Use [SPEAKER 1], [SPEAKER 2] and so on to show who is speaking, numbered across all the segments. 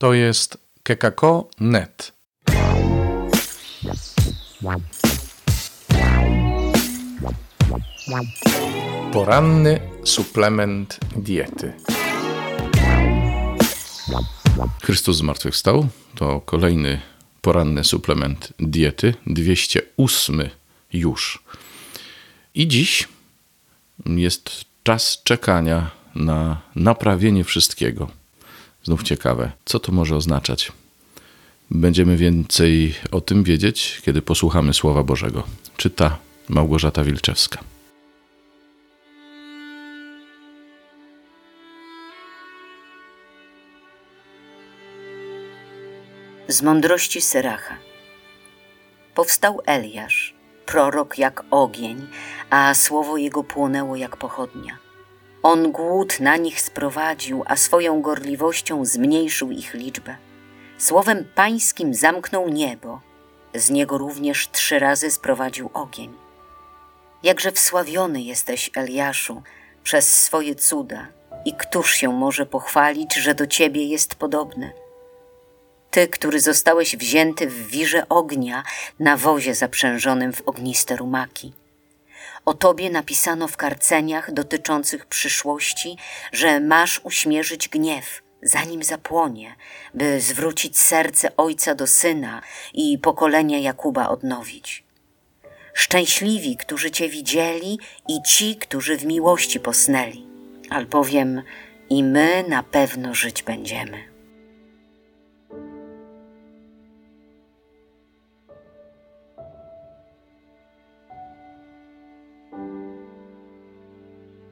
[SPEAKER 1] To jest kekako.net. Poranny suplement diety. Chrystus zmartwychwstał to kolejny poranny suplement diety, 208 już. I dziś jest czas czekania na naprawienie wszystkiego. Znów ciekawe, co to może oznaczać. Będziemy więcej o tym wiedzieć, kiedy posłuchamy Słowa Bożego. Czyta Małgorzata Wilczewska.
[SPEAKER 2] Z mądrości Syracha. Powstał Eliasz, prorok jak ogień, a słowo jego płonęło jak pochodnia. On głód na nich sprowadził, a swoją gorliwością zmniejszył ich liczbę. Słowem pańskim zamknął niebo, z niego również trzy razy sprowadził ogień. Jakże wsławiony jesteś, Eliaszu, przez swoje cuda, i któż się może pochwalić, że do ciebie jest podobny? Ty, który zostałeś wzięty w wirze ognia na wozie zaprzężonym w ogniste rumaki. O tobie napisano w karceniach dotyczących przyszłości, że masz uśmierzyć gniew, zanim zapłonie, by zwrócić serce ojca do syna i pokolenia Jakuba odnowić. Szczęśliwi, którzy cię widzieli i ci, którzy w miłości posnęli, albowiem i my na pewno żyć będziemy.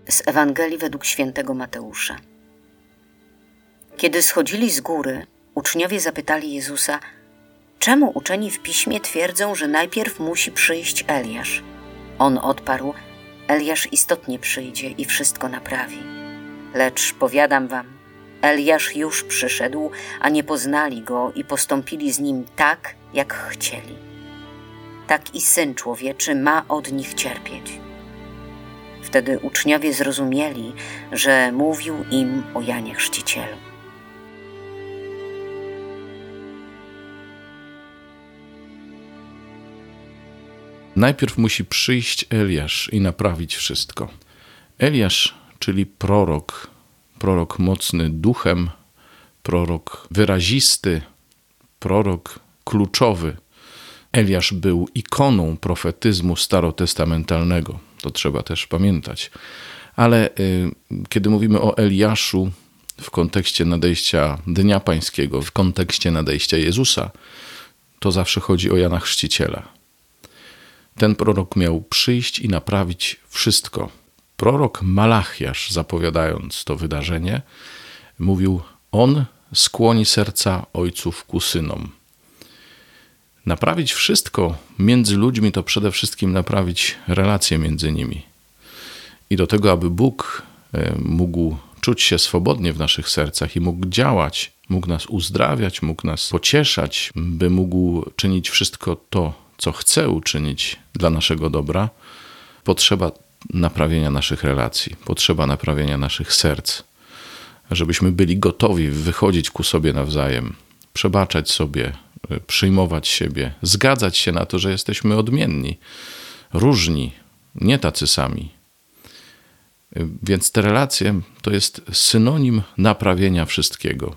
[SPEAKER 2] Z Ewangelii według świętego Mateusza. Kiedy schodzili z góry, uczniowie zapytali Jezusa, czemu uczeni w piśmie twierdzą, że najpierw musi przyjść Eliasz? On odparł, Eliasz istotnie przyjdzie i wszystko naprawi. Lecz powiadam wam, Eliasz już przyszedł, a nie poznali go i postąpili z nim tak, jak chcieli. Tak i syn człowieczy ma od nich cierpieć. Wtedy uczniowie zrozumieli, że mówił im o Janie Chrzcicielu.
[SPEAKER 1] Najpierw musi przyjść Eliasz i naprawić wszystko. Eliasz, czyli prorok, prorok mocny duchem, prorok wyrazisty, prorok kluczowy. Eliasz był ikoną profetyzmu starotestamentalnego. To trzeba też pamiętać. Ale y, kiedy mówimy o Eliaszu w kontekście nadejścia Dnia Pańskiego, w kontekście nadejścia Jezusa, to zawsze chodzi o Jana Chrzciciela. Ten prorok miał przyjść i naprawić wszystko. Prorok Malachiasz, zapowiadając to wydarzenie, mówił: On skłoni serca ojców ku synom. Naprawić wszystko między ludźmi to przede wszystkim naprawić relacje między nimi. I do tego, aby Bóg e, mógł czuć się swobodnie w naszych sercach i mógł działać, mógł nas uzdrawiać, mógł nas pocieszać, by mógł czynić wszystko to, co chce uczynić dla naszego dobra, potrzeba naprawienia naszych relacji, potrzeba naprawienia naszych serc, żebyśmy byli gotowi wychodzić ku sobie nawzajem, przebaczać sobie, przyjmować siebie, zgadzać się na to, że jesteśmy odmienni, różni, nie tacy sami. Więc te relacje to jest synonim naprawienia wszystkiego,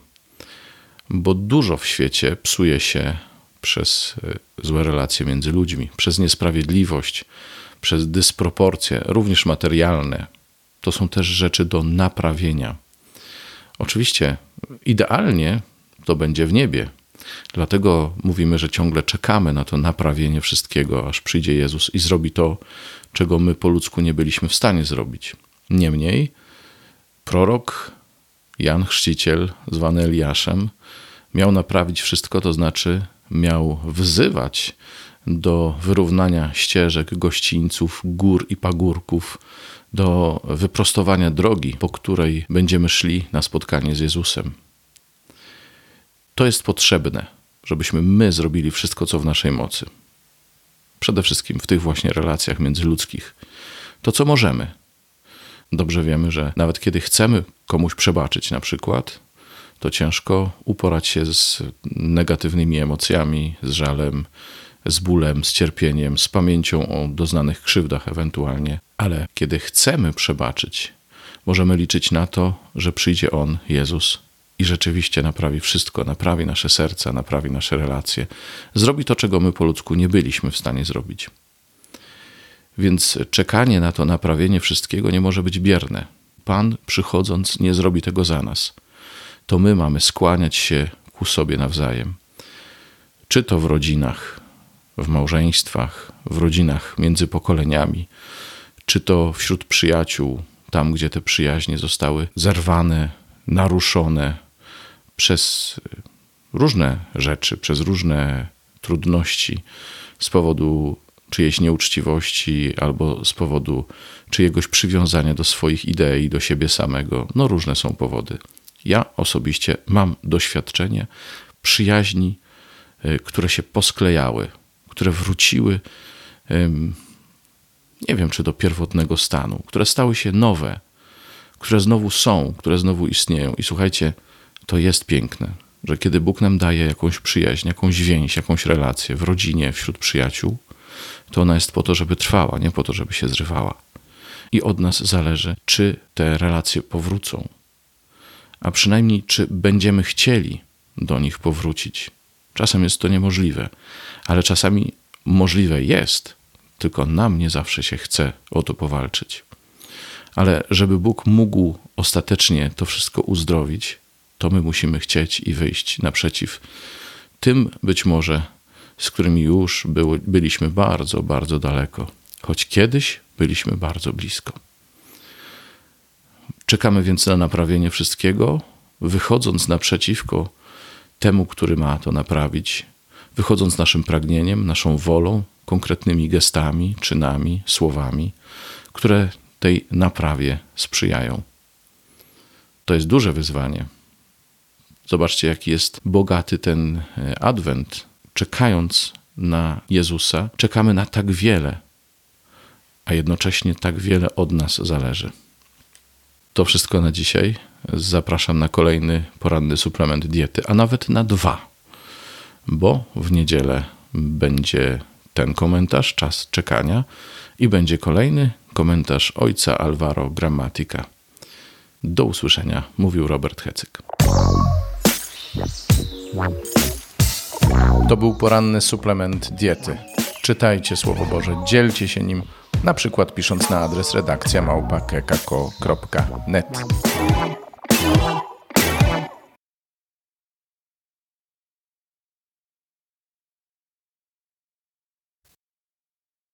[SPEAKER 1] bo dużo w świecie psuje się przez e, złe relacje między ludźmi, przez niesprawiedliwość, przez dysproporcje, również materialne. To są też rzeczy do naprawienia. Oczywiście, idealnie to będzie w niebie, Dlatego mówimy, że ciągle czekamy na to naprawienie wszystkiego, aż przyjdzie Jezus i zrobi to, czego my po ludzku nie byliśmy w stanie zrobić. Niemniej, prorok Jan Chrzciciel, zwany Eliaszem, miał naprawić wszystko, to znaczy miał wzywać do wyrównania ścieżek, gościńców, gór i pagórków, do wyprostowania drogi, po której będziemy szli na spotkanie z Jezusem. To jest potrzebne, żebyśmy my zrobili wszystko, co w naszej mocy. Przede wszystkim w tych właśnie relacjach międzyludzkich. To, co możemy. Dobrze wiemy, że nawet kiedy chcemy komuś przebaczyć, na przykład, to ciężko uporać się z negatywnymi emocjami, z żalem, z bólem, z cierpieniem, z pamięcią o doznanych krzywdach ewentualnie. Ale kiedy chcemy przebaczyć, możemy liczyć na to, że przyjdzie On, Jezus, i rzeczywiście naprawi wszystko, naprawi nasze serca, naprawi nasze relacje. Zrobi to, czego my po ludzku nie byliśmy w stanie zrobić. Więc czekanie na to naprawienie wszystkiego nie może być bierne. Pan, przychodząc, nie zrobi tego za nas. To my mamy skłaniać się ku sobie nawzajem. Czy to w rodzinach, w małżeństwach, w rodzinach między pokoleniami, czy to wśród przyjaciół, tam gdzie te przyjaźnie zostały zerwane, naruszone przez różne rzeczy, przez różne trudności z powodu czyjejś nieuczciwości albo z powodu czyjegoś przywiązania do swoich idei, do siebie samego. No różne są powody. Ja osobiście mam doświadczenie przyjaźni, y, które się posklejały, które wróciły, nie wiem czy do pierwotnego stanu, które stały się nowe, które znowu są, które znowu istnieją. I słuchajcie, to jest piękne, że kiedy Bóg nam daje jakąś przyjaźń, jakąś więź, jakąś relację w rodzinie, wśród przyjaciół, to ona jest po to, żeby trwała, nie po to, żeby się zrywała. I od nas zależy, czy te relacje powrócą, a przynajmniej czy będziemy chcieli do nich powrócić. Czasem jest to niemożliwe, ale czasami możliwe jest, tylko nam nie zawsze się chce o to powalczyć. Ale żeby Bóg mógł ostatecznie to wszystko uzdrowić, to my musimy chcieć i wyjść naprzeciw tym być może, z którymi już byliśmy bardzo, bardzo daleko, choć kiedyś byliśmy bardzo blisko. Czekamy więc na naprawienie wszystkiego, wychodząc naprzeciwko temu, który ma to naprawić, wychodząc naszym pragnieniem, naszą wolą, konkretnymi gestami, czynami, słowami, które tej naprawie sprzyjają. To jest duże wyzwanie. Zobaczcie, jaki jest bogaty ten e, adwent. Czekając na Jezusa, czekamy na tak wiele, a jednocześnie tak wiele od nas zależy. To wszystko na dzisiaj. Zapraszam na kolejny poranny suplement diety, a nawet na dwa, bo w niedzielę będzie ten komentarz, czas czekania, i będzie kolejny komentarz ojca Alvaro Grammatica. Do usłyszenia, mówił Robert Hecyk. To był poranny suplement diety. Czytajcie Słowo Boże, dzielcie się nim, na przykład pisząc na adres redakcja małpa.kekako.net.